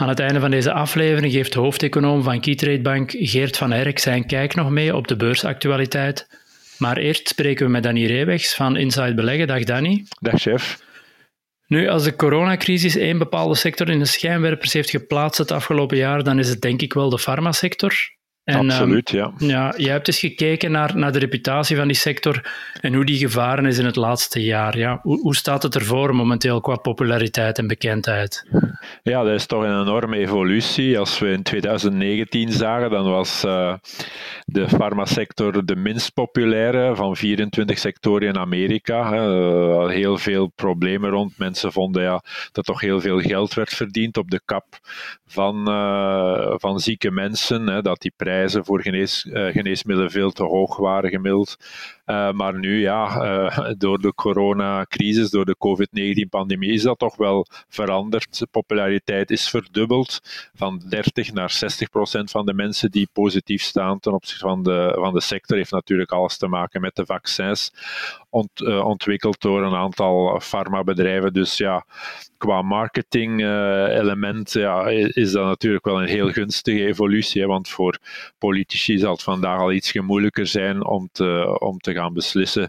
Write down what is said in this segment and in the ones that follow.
Aan het einde van deze aflevering geeft de hoofdeconoom van Keytrade Bank, Geert van Erk, zijn kijk nog mee op de beursactualiteit. Maar eerst spreken we met Danny Reewegs van Inside Beleggen. Dag Danny. Dag chef. Nu, als de coronacrisis één bepaalde sector in de schijnwerpers heeft geplaatst het afgelopen jaar, dan is het denk ik wel de farmasector. En, Absoluut, ja. Um, ja. Jij hebt eens gekeken naar, naar de reputatie van die sector en hoe die gevaren is in het laatste jaar. Ja. Hoe, hoe staat het ervoor momenteel qua populariteit en bekendheid? Ja, dat is toch een enorme evolutie. Als we in 2019 zagen, dan was uh, de farmasector de minst populaire van 24 sectoren in Amerika. Uh, heel veel problemen rond. Mensen vonden ja, dat toch heel veel geld werd verdiend op de kap van, uh, van zieke mensen. Hè, dat die prijzen voor genees, uh, geneesmiddelen veel te hoog waren gemiddeld. Uh, maar nu, ja, uh, door de coronacrisis, door de COVID-19-pandemie, is dat toch wel veranderd. De populariteit is verdubbeld. Van 30 naar 60 procent van de mensen die positief staan ten opzichte van de, van de sector, heeft natuurlijk alles te maken met de vaccins. Ont, ontwikkeld door een aantal farmabedrijven. Dus ja, qua marketing-element ja, is dat natuurlijk wel een heel gunstige evolutie. Want voor politici zal het vandaag al iets moeilijker zijn om te, om te gaan beslissen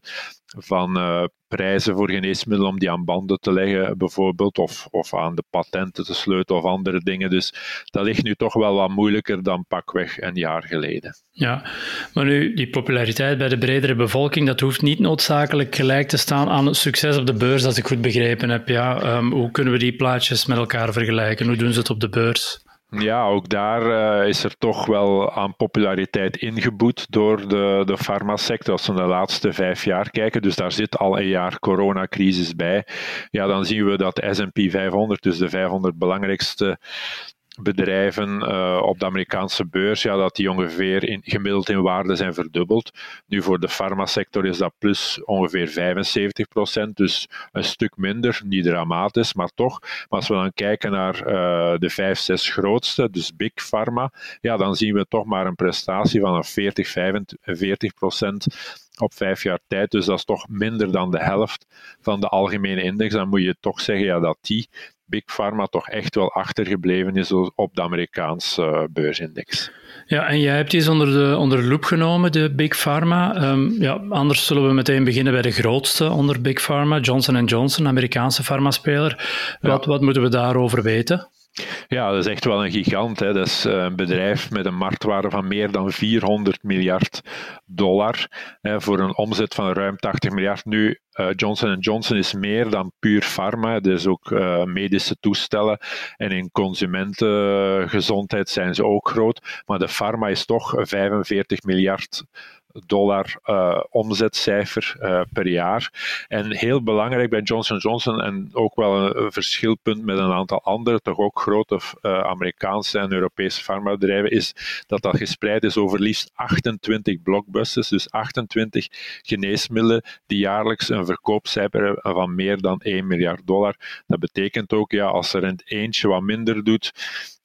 van uh, prijzen voor geneesmiddelen om die aan banden te leggen, bijvoorbeeld, of, of aan de patenten te sleutelen of andere dingen. Dus dat ligt nu toch wel wat moeilijker dan pakweg een jaar geleden. Ja, maar nu, die populariteit bij de bredere bevolking, dat hoeft niet noodzakelijk gelijk te staan aan het succes op de beurs, als ik goed begrepen heb. Ja, um, hoe kunnen we die plaatjes met elkaar vergelijken? Hoe doen ze het op de beurs? Ja, ook daar uh, is er toch wel aan populariteit ingeboet door de, de farmasector. Als we de laatste vijf jaar kijken, dus daar zit al een jaar coronacrisis bij, ja, dan zien we dat S&P 500, dus de 500 belangrijkste bedrijven uh, op de Amerikaanse beurs, ja, dat die ongeveer in, gemiddeld in waarde zijn verdubbeld. Nu voor de farmasector is dat plus ongeveer 75 procent, dus een stuk minder, niet dramatisch, maar toch. Maar als we dan kijken naar uh, de vijf, zes grootste, dus Big Pharma, ja, dan zien we toch maar een prestatie van een 40, 45 procent op vijf jaar tijd. Dus dat is toch minder dan de helft van de algemene index. Dan moet je toch zeggen ja, dat die Big Pharma toch echt wel achtergebleven is op de Amerikaanse uh, beursindex. Ja, en jij hebt die onder de, onder de loep genomen, de Big Pharma. Um, ja, anders zullen we meteen beginnen bij de grootste onder Big Pharma, Johnson Johnson, Amerikaanse farmaspeler. Ja. Wat, wat moeten we daarover weten? Ja, dat is echt wel een gigant. Hè. Dat is eh, een bedrijf met een marktwaarde van meer dan 400 miljard dollar hè, voor een omzet van ruim 80 miljard. Nu, uh, Johnson Johnson is meer dan puur pharma. Dus ook uh, medische toestellen en in consumentengezondheid zijn ze ook groot. Maar de pharma is toch 45 miljard dollar uh, omzetcijfer uh, per jaar. En heel belangrijk bij Johnson Johnson en ook wel een, verschilpunt met een aantal andere, toch ook grote uh, Amerikaanse en Europese farmabedrijven, is dat dat gespreid is over liefst 28 blockbusters, dus 28 geneesmiddelen die jaarlijks een verkoopcijfer hebben van meer dan 1 miljard dollar. Dat betekent ook, ja, als er een eentje wat minder doet,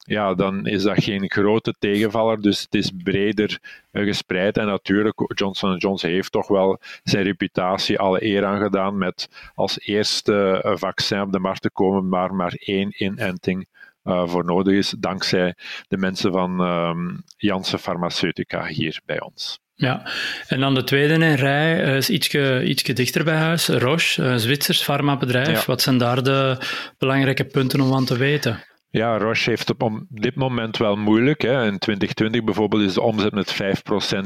ja, dan is dat geen grote tegenvaller. Dus het is breder gespreid. En natuurlijk, Johnson Johnson heeft toch wel zijn reputatie alle eer aan gedaan met als eerste vaccin op de markt te komen, maar maar één inenting uh, voor nodig is, dankzij de mensen van um, Janssen Pharmaceutica hier bij ons. Ja, en dan de tweede in rij uh, is ietsje, ietsje dichter bij huis, Roche, een Zwitsers farmabedrijf. Ja. Wat zijn daar de belangrijke punten om aan te weten? Ja, Roche heeft op dit moment wel moeilijk. Hè. In 2020 bijvoorbeeld is de omzet met 5%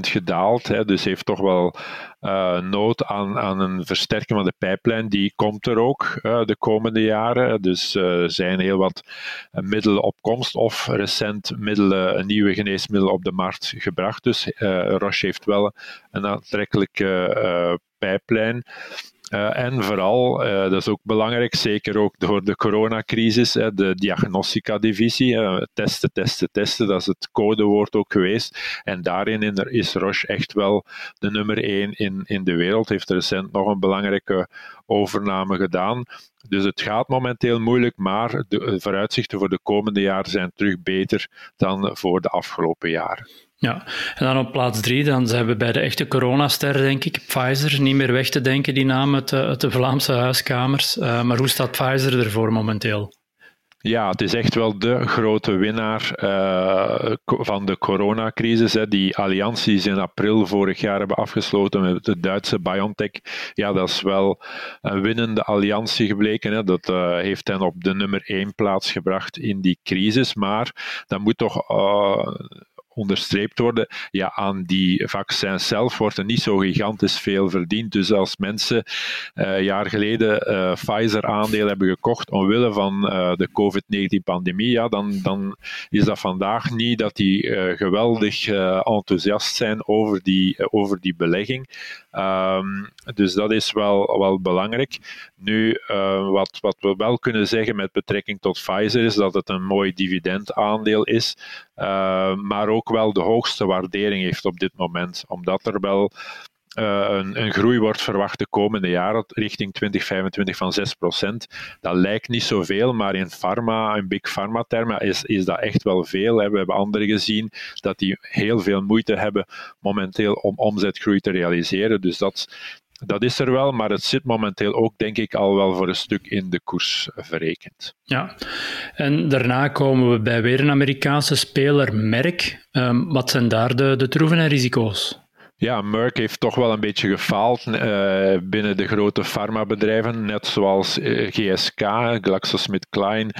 gedaald. Hè. Dus heeft toch wel uh, nood aan, aan een versterking van de pijplijn. Die komt er ook uh, de komende jaren. Dus er zijn heel wat middelen op komst of recent middelen, nieuwe geneesmiddelen op de markt gebracht. Dus Roche heeft wel een aantrekkelijke pijplijn. Uh, en vooral, uh, dat is ook belangrijk, zeker ook door de coronacrisis, uh, de diagnostica-divisie. testen, testen, testen, dat is het codewoord ook geweest. En daarin is Roche echt wel de nummer één in, in de wereld. Heeft recent nog een belangrijke overname gedaan. Dus het gaat momenteel moeilijk, maar de vooruitzichten voor de komende jaren zijn terug beter dan voor de afgelopen jaren. Ja, en dan op plaats drie, dan zijn we bij de echte coronaster, denk ik. Pfizer, niet meer weg te denken, die naam uit de, de Vlaamse huiskamers. Uh, maar hoe staat Pfizer ervoor momenteel? Ja, het is echt wel de grote winnaar uh, van de coronacrisis. Hè. Die alliantie die ze in april vorig jaar hebben afgesloten met de Duitse BioNTech. Ja, dat is wel een winnende alliantie gebleken. Hè. Dat uh, heeft hen op de nummer één plaats gebracht in die crisis. Maar dat moet toch onderstreept worden, ja, aan die vaccins zelf wordt er niet zo gigantisch veel verdiend. Dus als mensen uh, jaar geleden uh, Pfizer-aandeel hebben gekocht omwille van uh, de COVID-19-pandemie, ja, dan, dan is dat vandaag niet dat die geweldig enthousiast zijn over die, over die belegging. Um, dus dat is wel, wel belangrijk. Nu, wat, wat we wel kunnen zeggen met betrekking tot Pfizer is dat het een mooi dividendaandeel is, uh, maar ook wel de hoogste waardering heeft op dit moment, omdat er wel uh, een, een, groei wordt verwacht de komende jaren richting 2025 van 6%. Dat lijkt niet zoveel, maar in pharma, in big pharma termen, is, is dat echt wel veel. Hè. We hebben anderen gezien dat die heel veel moeite hebben momenteel om omzetgroei te realiseren. Dus dat, dat is er wel, maar het zit momenteel ook, denk ik, al wel voor een stuk in de koers verrekend. Ja, en daarna komen we bij weer een Amerikaanse speler, Merck. Um, wat zijn daar de, de troeven en risico's? Ja, Merck heeft toch wel een beetje gefaald uh, binnen de grote farmabedrijven, net zoals uh, eh, GSK, GlaxoSmithKline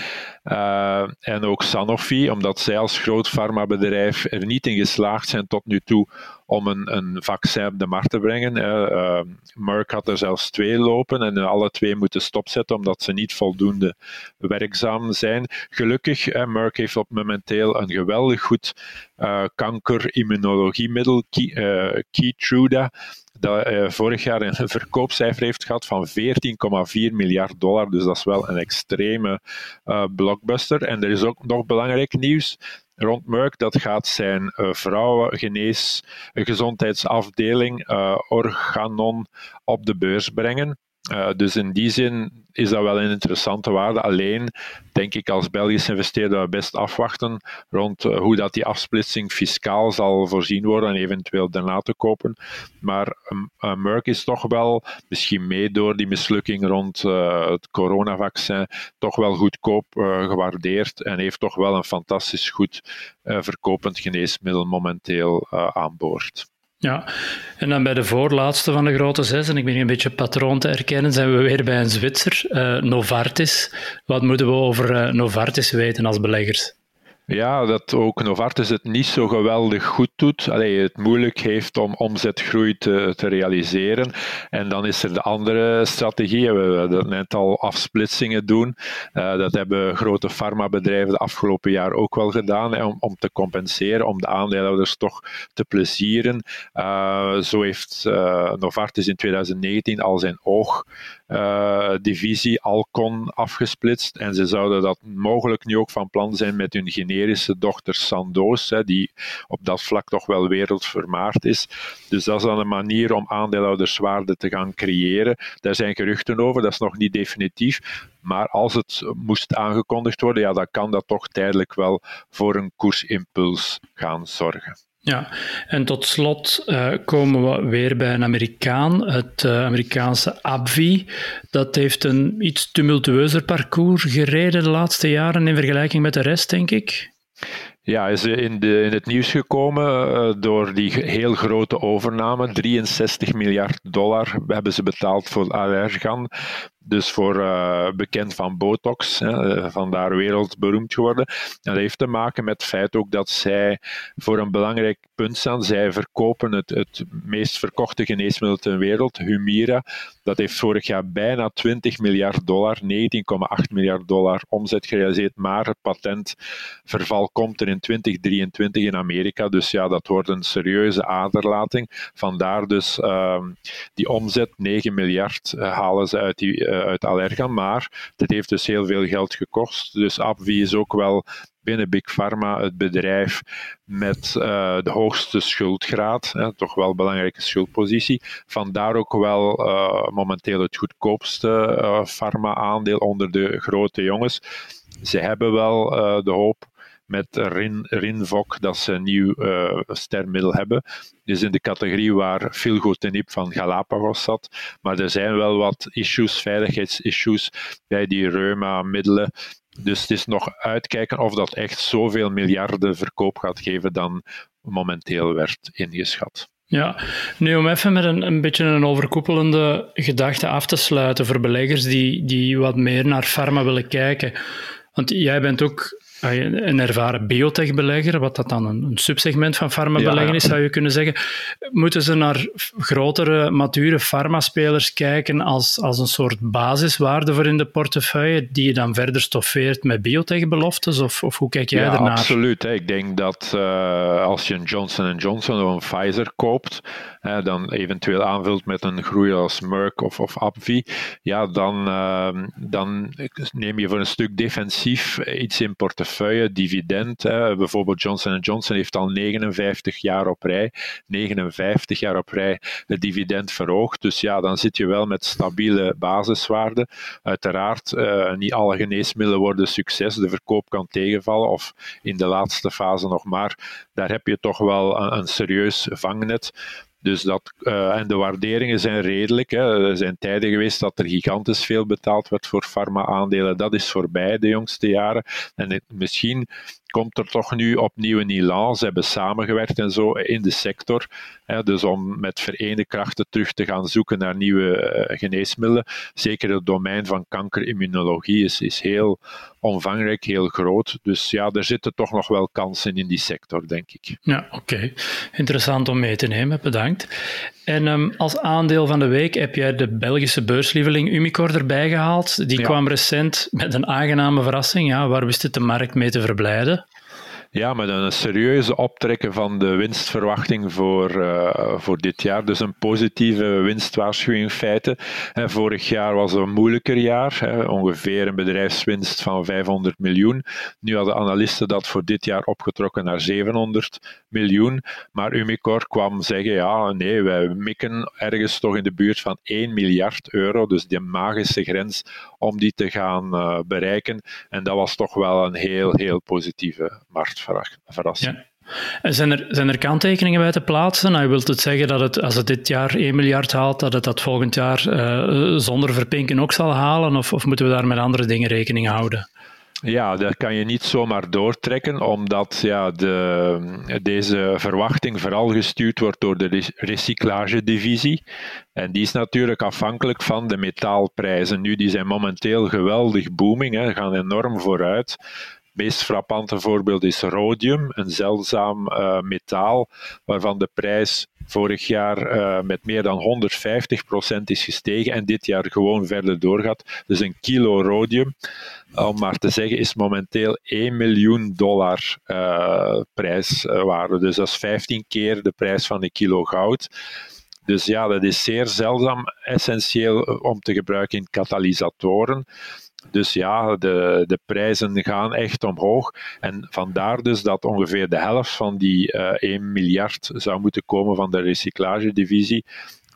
uh, en ook Sanofi, omdat zij als groot farmabedrijf er niet in geslaagd zijn tot nu toe om een, een vaccin op de markt te brengen. Uh, Merck had er zelfs twee lopen en alle twee moeten stopzetten omdat ze niet voldoende werkzaam zijn. Gelukkig, uh, Merck heeft op momenteel een geweldig goed uh, kanker-immunologiemiddel, Keytruda, dat uh, vorig jaar een verkoopcijfer heeft gehad van 14,4 miljard dollar. Dus dat is wel een extreme blockbuster. En er is ook nog belangrijk nieuws rond Merck. Dat gaat zijn uh, vrouwengenees gezondheidsafdeling Organon op de beurs brengen. Uh, dus in die zin is dat wel een interessante waarde. Alleen denk ik als Belgische investeerder we best afwachten rond uh, hoe dat die afsplitsing fiscaal zal voorzien worden en eventueel daarna te kopen. Maar uh, Merck is toch wel, misschien mee door die mislukking rond het coronavaccin, toch wel goedkoop gewaardeerd en heeft toch wel een fantastisch goed verkopend geneesmiddel momenteel aan boord. Ja, en dan bij de voorlaatste van de grote zes, en ik ben een beetje patroon te herkennen, zijn we weer bij een Zwitser, uh, Novartis. Wat moeten we over uh, Novartis weten als beleggers? Ja, dat ook Novartis het niet zo geweldig goed doet. Allee, het moeilijk heeft om omzetgroei te, te realiseren. En dan is er de andere strategie. We hebben net al afsplitsingen doen. Uh, dat hebben grote farmabedrijven de afgelopen jaar ook wel gedaan. Om, om te compenseren, om de aandeelhouders toch te plezieren. Uh, zo heeft uh, Novartis in 2019 al zijn oog uh, divisie Alcon afgesplitst. En ze zouden dat mogelijk nu ook van plan zijn met hun generische dochter Sandoz, hè, die op dat vlak toch wel wereldvermaard is. Dus dat is dan een manier om aandeelhouderswaarde te gaan creëren. Daar zijn geruchten over, dat is nog niet definitief. Maar als het moest aangekondigd worden, ja, dan kan dat toch tijdelijk wel voor een koersimpuls gaan zorgen. Ja, en tot slot uh, komen we weer bij een Amerikaan, het uh, Amerikaanse AbbVie. Dat heeft een iets tumultueuzer parcours gereden de laatste jaren in vergelijking met de rest, denk ik. Ja, is in, de, in het nieuws gekomen door die heel grote overname. 63 miljard dollar hebben ze betaald voor Allergan dus voor uh, bekend van Botox, hè, eh, vandaar wereldberoemd geworden. En dat heeft te maken met het feit ook dat zij voor een belangrijk punt staan. Zij verkopen het, het meest verkochte geneesmiddel ter wereld, Humira. Dat heeft vorig jaar bijna 20 miljard dollar, 19,8 miljard dollar omzet gerealiseerd. Maar het patentverval komt er in 2023 in Amerika. Dus ja, dat wordt een serieuze aderlating. Vandaar dus ehm, die omzet, 9 miljard uh, halen ze uit, die, uit Allerga. Maar het heeft dus heel veel geld gekost. Dus AbbVie is ook wel binnen Big Pharma het bedrijf met uh, de hoogste schuldgraad, hè, toch wel een belangrijke schuldpositie. Vandaar ook wel uh, momenteel het goedkoopste pharma-aandeel onder de grote jongens. Ze hebben wel de hoop met Rin, Rinvoq dat ze een nieuw stermiddel hebben. Dus in de categorie waar filgotinib van Galapagos zat. Maar er zijn wel wat issues, veiligheidsissues bij die reuma-middelen dus het is nog uitkijken of dat echt zoveel miljarden verkoop gaat geven dan momenteel werd ingeschat. Ja, nu om even met een, een beetje een overkoepelende gedachte af te sluiten voor beleggers die, die wat meer naar pharma willen kijken. Want jij bent ook een ervaren biotech-belegger, wat dat dan een, subsegment van farmabeleggen is, zou je kunnen zeggen. Moeten ze naar grotere, mature farmaspelers kijken als, als een soort basiswaarde voor in de portefeuille, die je dan verder stoffeert met biotech-beloftes? Of, of hoe kijk jij ja, ernaar? Absoluut. Ik denk dat uh, als je een Johnson Johnson of een Pfizer koopt, hè, dan eventueel aanvult met een groei als Merck of, of AbbVie, ja, dan, uh, dan neem je voor een stuk defensief iets in portefeuille portefeuille, dividend. Hè. Bijvoorbeeld Johnson Johnson heeft al 59 jaar op rij, 59 jaar op rij het dividend verhoogd. Dus ja, dan zit je wel met stabiele basiswaarden. Uiteraard, uh, niet alle geneesmiddelen worden succes. De verkoop kan tegenvallen of in de laatste fase nog maar. Daar heb je toch wel een, een serieus vangnet. Dus dat, uh, en de waarderingen zijn redelijk. Hè. Er zijn tijden geweest dat er gigantisch veel betaald werd voor farma-aandelen. Dat is voorbij de jongste jaren. En misschien komt er toch nu opnieuw een elan. Ze hebben samengewerkt en zo in de sector. Hè, dus om met verenigde krachten terug te gaan zoeken naar nieuwe uh, geneesmiddelen. Zeker het domein van kankerimmunologie is, is heel omvangrijk, heel groot. Dus ja, er zitten toch nog wel kansen in die sector, denk ik. Ja, oké. Interessant om mee te nemen, bedankt. En um, als aandeel van de week heb jij de Belgische beurslieveling Umicore erbij gehaald. Die ja. kwam recent met een aangename verrassing. Ja, waar wist het de markt mee te verblijden? Ja, met een serieuze optrekken van de winstverwachting voor, uh, voor dit jaar. Dus een positieve winstwaarschuwing in feite. En vorig jaar was een moeilijker jaar, hè, ongeveer een bedrijfswinst van 500 miljoen. Nu hadden analisten dat voor dit jaar opgetrokken naar 700 miljoen. Maar Umicore kwam zeggen, ja, nee, wij mikken ergens toch in de buurt van 1 miljard euro. Dus die magische grens om die te gaan uh, bereiken. En dat was toch wel een heel, heel positieve marktverrassing. Ja. En zijn er, zijn er kanttekeningen bij te plaatsen? Nou, je wilt het zeggen dat het, als het dit jaar 1 miljard haalt, dat het dat volgend jaar uh, zonder verpinken ook zal halen? Of, of moeten we daar met andere dingen rekening houden? Ja, dat kan je niet zomaar doortrekken, omdat ja, de, deze verwachting vooral gestuurd wordt door de recyclagedivisie. En die is natuurlijk afhankelijk van de metaalprijzen. Nu, die zijn momenteel geweldig booming, hè, gaan enorm vooruit meest frappante voorbeeld is rhodium, een zeldzaam uh, metaal waarvan de prijs vorig jaar uh, met meer dan 150% is gestegen en dit jaar gewoon verder doorgaat. Dus een kilo rhodium, om maar te zeggen, is momenteel 1 miljoen dollar uh, prijswaarde. Dus dat is 15 keer de prijs van een kilo goud. Dus ja, dat is zeer zeldzaam essentieel om te gebruiken in katalysatoren. Dus ja, de, de prijzen gaan echt omhoog. En vandaar dus dat ongeveer de helft van die uh, eh, 1 miljard zou moeten komen van de recyclagedivisie.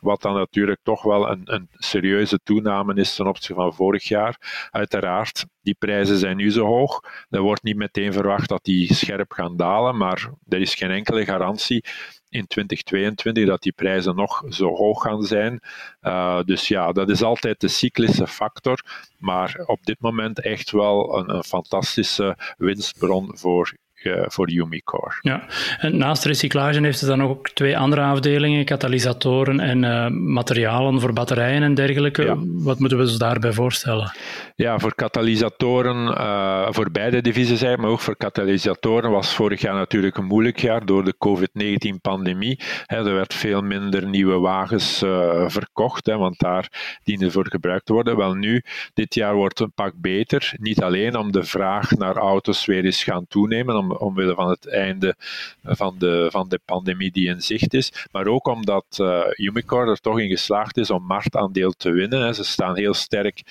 Wat dan natuurlijk toch wel een, een serieuze toename is ten opzichte van vorig jaar. Uiteraard, die prijzen zijn nu zo hoog. Er wordt niet meteen verwacht dat die scherp gaan dalen, maar er is geen enkele garantie in 2022 dat die prijzen nog zo hoog gaan zijn. Uh, dus ja, dat is altijd de cyclische factor. Maar op dit moment echt wel een, een fantastische winstbron voor voor Umicore. Ja, en naast recyclage heeft het dan ook twee andere afdelingen, katalysatoren en materialen voor batterijen en dergelijke. Wat moeten we ons daarbij voorstellen? Ja, voor katalysatoren, voor beide divisies, maar ook voor katalysatoren was vorig jaar natuurlijk een moeilijk jaar door de COVID-19-pandemie. Er werd veel minder nieuwe wagens verkocht, want daar dienen voor gebruikt te worden. Wel nu, dit jaar wordt een pak beter. Niet alleen om de vraag naar auto's weer eens gaan toenemen, om, omwille van het einde van de, van de pandemie die in zicht is, maar ook omdat uh, Umicore er toch in geslaagd is om marktaandeel te winnen. Ze staan heel sterk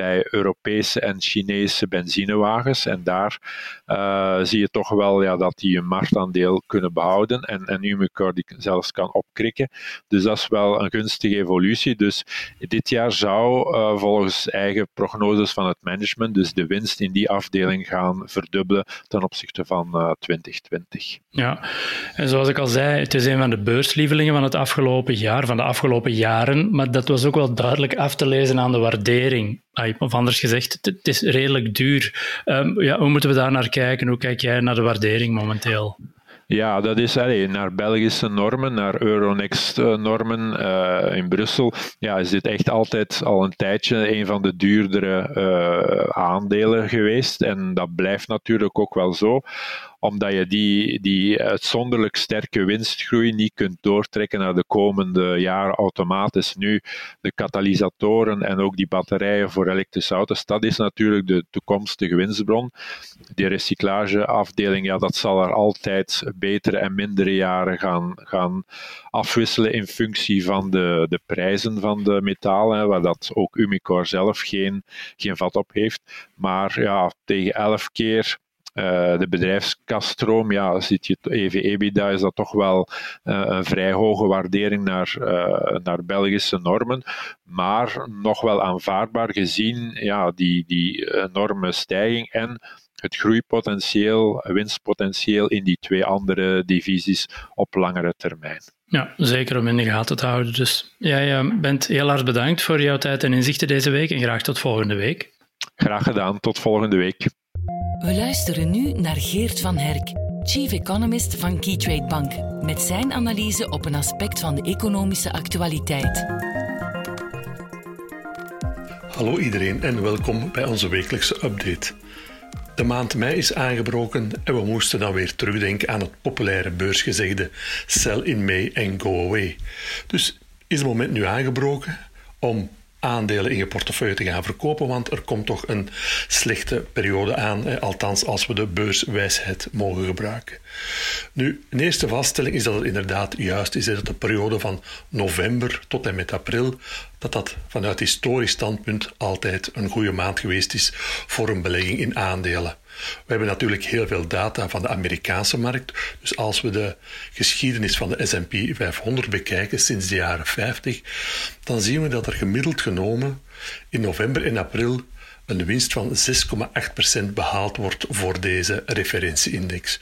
bij Europese en Chinese benzinewagens. En daar uh, zie je toch wel ja, dat die een marktaandeel kunnen behouden en, en Umicore die zelfs kan opkrikken. Dus dat is wel een gunstige evolutie. Dus dit jaar zou uh, volgens eigen prognoses van het management dus de winst in die afdeling gaan verdubbelen ten opzichte van uh, eh, 2020. Ja, en zoals ik al zei, het is een van de beurslievelingen van het afgelopen jaar, van de afgelopen jaren, maar dat was ook wel duidelijk af te lezen aan de waardering of anders gezegd, het is redelijk duur. Um, ja, hoe moeten we daar naar kijken? Hoe kijk jij naar de waardering momenteel? Ja, dat is allee, naar Belgische normen, naar Euronext-normen uh, in Brussel. Ja, is dit echt altijd al een tijdje een van de duurdere uh, aandelen geweest. En dat blijft natuurlijk ook wel zo omdat je die, die uitzonderlijk sterke winstgroei niet kunt doortrekken naar de komende jaren automatisch. Nu, de katalysatoren en ook die batterijen voor elektrische auto's, dat is natuurlijk de toekomstige winstbron. Die recyclageafdeling, ja, dat zal er altijd betere en mindere jaren gaan, gaan afwisselen in functie van de, de prijzen van de metalen, waar dat ook Umicore zelf geen, geen vat op heeft. Maar ja, tegen elf keer uh, de bedrijfskaststroom, ja, ziet je EV-EBITDA, is dat toch wel uh, een vrij hoge waardering naar, uh, naar Belgische normen, maar nog wel aanvaardbaar gezien ja, die, die enorme stijging en het groeipotentieel, winstpotentieel in die twee andere divisies op langere termijn. Ja, zeker om in de gaten te houden. Dus jij bent heel hard bedankt voor jouw tijd en inzichten deze week en graag tot volgende week. Graag gedaan, tot volgende week. We luisteren nu naar Geert van Herk, Chief Economist van Keytrade Bank, met zijn analyse op een aspect van de economische actualiteit. Hallo iedereen en welkom bij onze wekelijkse update. De maand mei is aangebroken en we moesten dan weer terugdenken aan het populaire beursgezegde Sell in May and go away. Dus is het moment nu aangebroken om aandelen in je portefeuille te gaan verkopen, want er komt toch een slechte periode aan, althans als we de beurswijsheid mogen gebruiken. Nu, een eerste vaststelling is dat het inderdaad juist is dat de periode van november tot en met april, dat dat vanuit historisch standpunt altijd een goede maand geweest is voor een belegging in aandelen. We hebben natuurlijk heel veel data van de Amerikaanse markt. Dus als we de geschiedenis van de SP 500 bekijken sinds de jaren 50, dan zien we dat er gemiddeld genomen in november en april een winst van 6,8% behaald wordt voor deze referentieindex.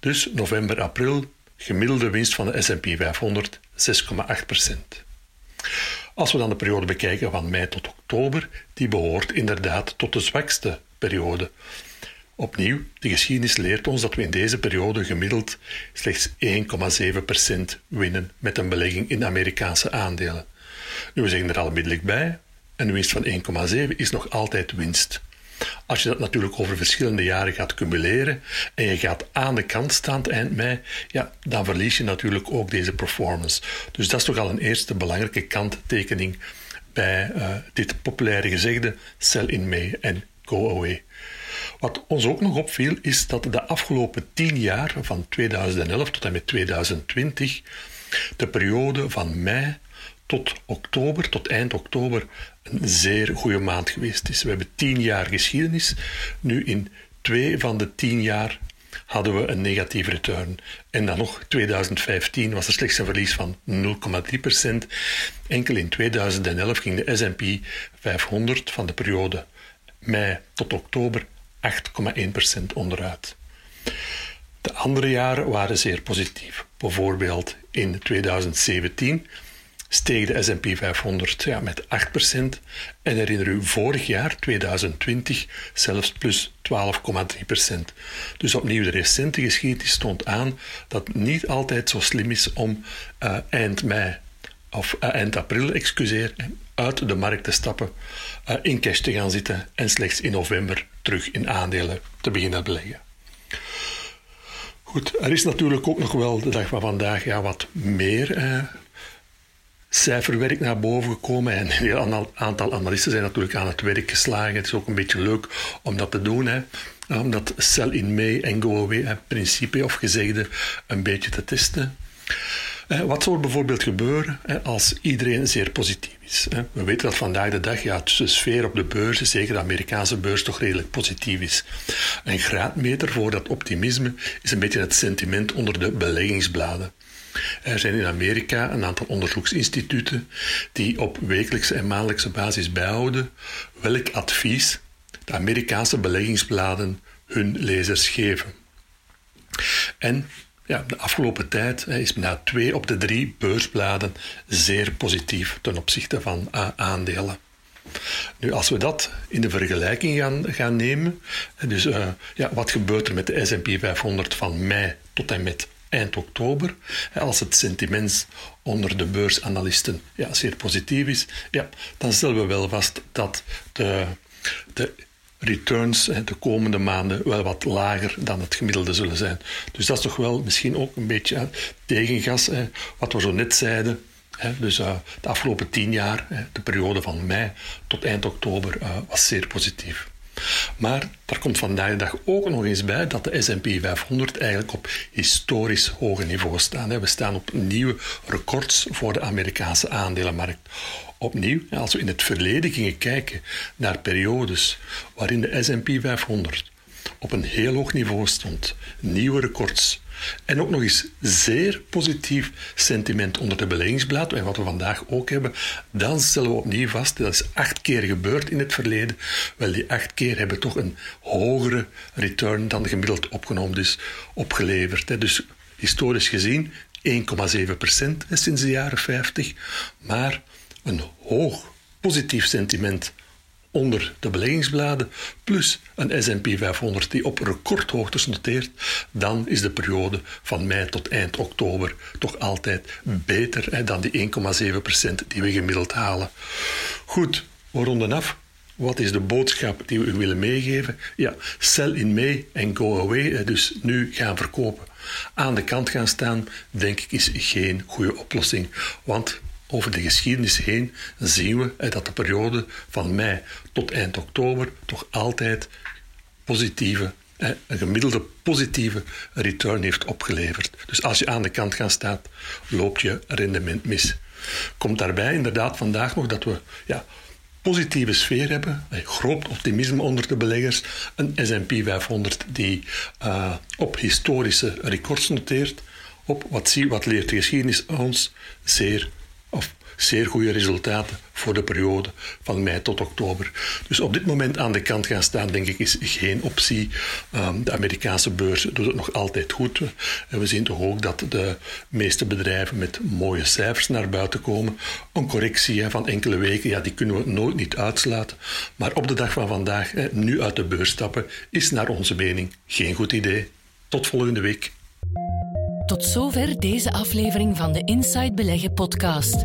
Dus november-april, gemiddelde winst van de SP 500 6,8%. Als we dan de periode bekijken van mei tot oktober, die behoort inderdaad tot de zwakste periode. Opnieuw, de geschiedenis leert ons dat we in deze periode gemiddeld slechts 1,7% winnen met een belegging in Amerikaanse aandelen. Nu, we zeggen er al onmiddellijk bij, een winst van 1,7 is nog altijd winst. Als je dat natuurlijk over verschillende jaren gaat cumuleren en je gaat aan de kant staan eind mei, ja, dan verlies je natuurlijk ook deze performance. Dus dat is toch al een eerste belangrijke kanttekening bij uh, dit populaire gezegde sell in May en go away. Wat ons ook nog opviel is dat de afgelopen tien jaar, van 2011 tot en met 2020, de periode van mei tot oktober, tot eind oktober, een zeer goede maand geweest is. We hebben tien jaar geschiedenis. Nu in twee van de tien jaar hadden we een negatieve return. En dan nog 2015 was er slechts een verlies van 0,3%. Enkel in 2011 ging de S&P 500 van de periode mei tot oktober 8,1% onderuit. De andere jaren waren zeer positief. Bijvoorbeeld in 2017 steeg de S&P 500 ja, met 8%. En herinner u, vorig jaar, 2020, zelfs plus 12,3%. Dus opnieuw, de recente geschiedenis toont aan dat het niet altijd zo slim is om uh, eind mei of uh, eind april, excuseer, uit de markt te stappen, uh, in cash te gaan zitten en slechts in november terug in aandelen te beginnen beleggen. Goed, er is natuurlijk ook nog wel de dag van vandaag ja, wat meer uh, cijferwerk naar boven gekomen. En een aantal analisten zijn natuurlijk aan het werk geslagen. Het is ook een beetje leuk om dat te doen. Hè. Om dat sell in May en go away principe of gezegde een beetje te testen. Eh, wat zou er bijvoorbeeld gebeuren als iedereen zeer positief is? We weten dat vandaag de dag ja, de sfeer op de beurs, zeker de Amerikaanse beurs, toch redelijk positief is. Een graadmeter voor dat optimisme is een beetje het sentiment onder de beleggingsbladen. Er zijn in Amerika een aantal onderzoeksinstituten die op wekelijkse en maandelijkse basis bijhouden welk advies de Amerikaanse beleggingsbladen hun lezers geven. En ja, de afgelopen tijd is na twee op de drie beursbladen zeer positief ten opzichte van aandelen. Nu, als we dat in de vergelijking gaan, gaan nemen, dus uh, ja, wat gebeurt er met de S&P 500 van mei tot en met eind oktober, als het sentiment onder de beursanalisten ja, zeer positief is, ja, dan stellen we wel vast dat de, de returns de komende maanden wel wat lager dan het gemiddelde zullen zijn. Dus dat is toch wel misschien ook een beetje tegengas, wat we zo net zeiden. Dus uh, de afgelopen tien jaar, de periode van mei tot eind oktober, uh, was zeer positief. Maar daar komt vandaag de dag ook nog eens bij dat de S&P 500 eigenlijk op historisch hoge niveau staat. We staan op nieuwe records voor de Amerikaanse aandelenmarkt. Opnieuw, als we in het verleden gingen kijken naar periodes waarin de S&P 500 op een heel hoog niveau stond, nieuwe records, en ook nog eens zeer positief sentiment onder de beleggingsblad. En wat we vandaag ook hebben, dan stellen we opnieuw vast, dat is acht keer gebeurd in het verleden. Wel, die acht keer hebben toch een hogere return dan gemiddeld opgenomen, dus opgeleverd. Dus historisch gezien 1,7% sinds de jaren 50, maar een hoog positief sentiment onder de beleggingsbladen, plus een S&P 500 die op recordhoogtes noteert, dan is de periode van mei tot eind oktober toch altijd beter hè, dan die 1,7% die we gemiddeld halen. Goed, we ronden af. Wat is de boodschap die we u willen meegeven? Ja, sell in May en go away. Dus nu gaan verkopen. Aan de kant gaan staan, denk ik, is geen goede oplossing. Want over de geschiedenis heen zien we dat de periode van mei tot eind oktober toch altijd positieve, een gemiddelde positieve return heeft opgeleverd. Dus als je aan de kant gaat staan, loop je rendement mis. Komt daarbij inderdaad vandaag nog dat we ja, positieve sfeer hebben, groot optimisme onder de beleggers, een S&P 500 die uh, op historische records noteert, op wat, zie, wat leert de geschiedenis ons zeer zeer goede resultaten voor de periode van mei tot oktober. Dus op dit moment aan de kant gaan staan, denk ik, is geen optie. Um, de Amerikaanse beurs doet het nog altijd goed. En we zien toch ook dat de meeste bedrijven met mooie cijfers naar buiten komen. Een correctie van enkele weken, ja, die kunnen we nooit niet uitsluiten. Maar op de dag van vandaag, nu uit de beurs stappen, is naar onze mening geen goed idee. Tot volgende week. Tot zover deze aflevering van de Inside Beleggen podcast.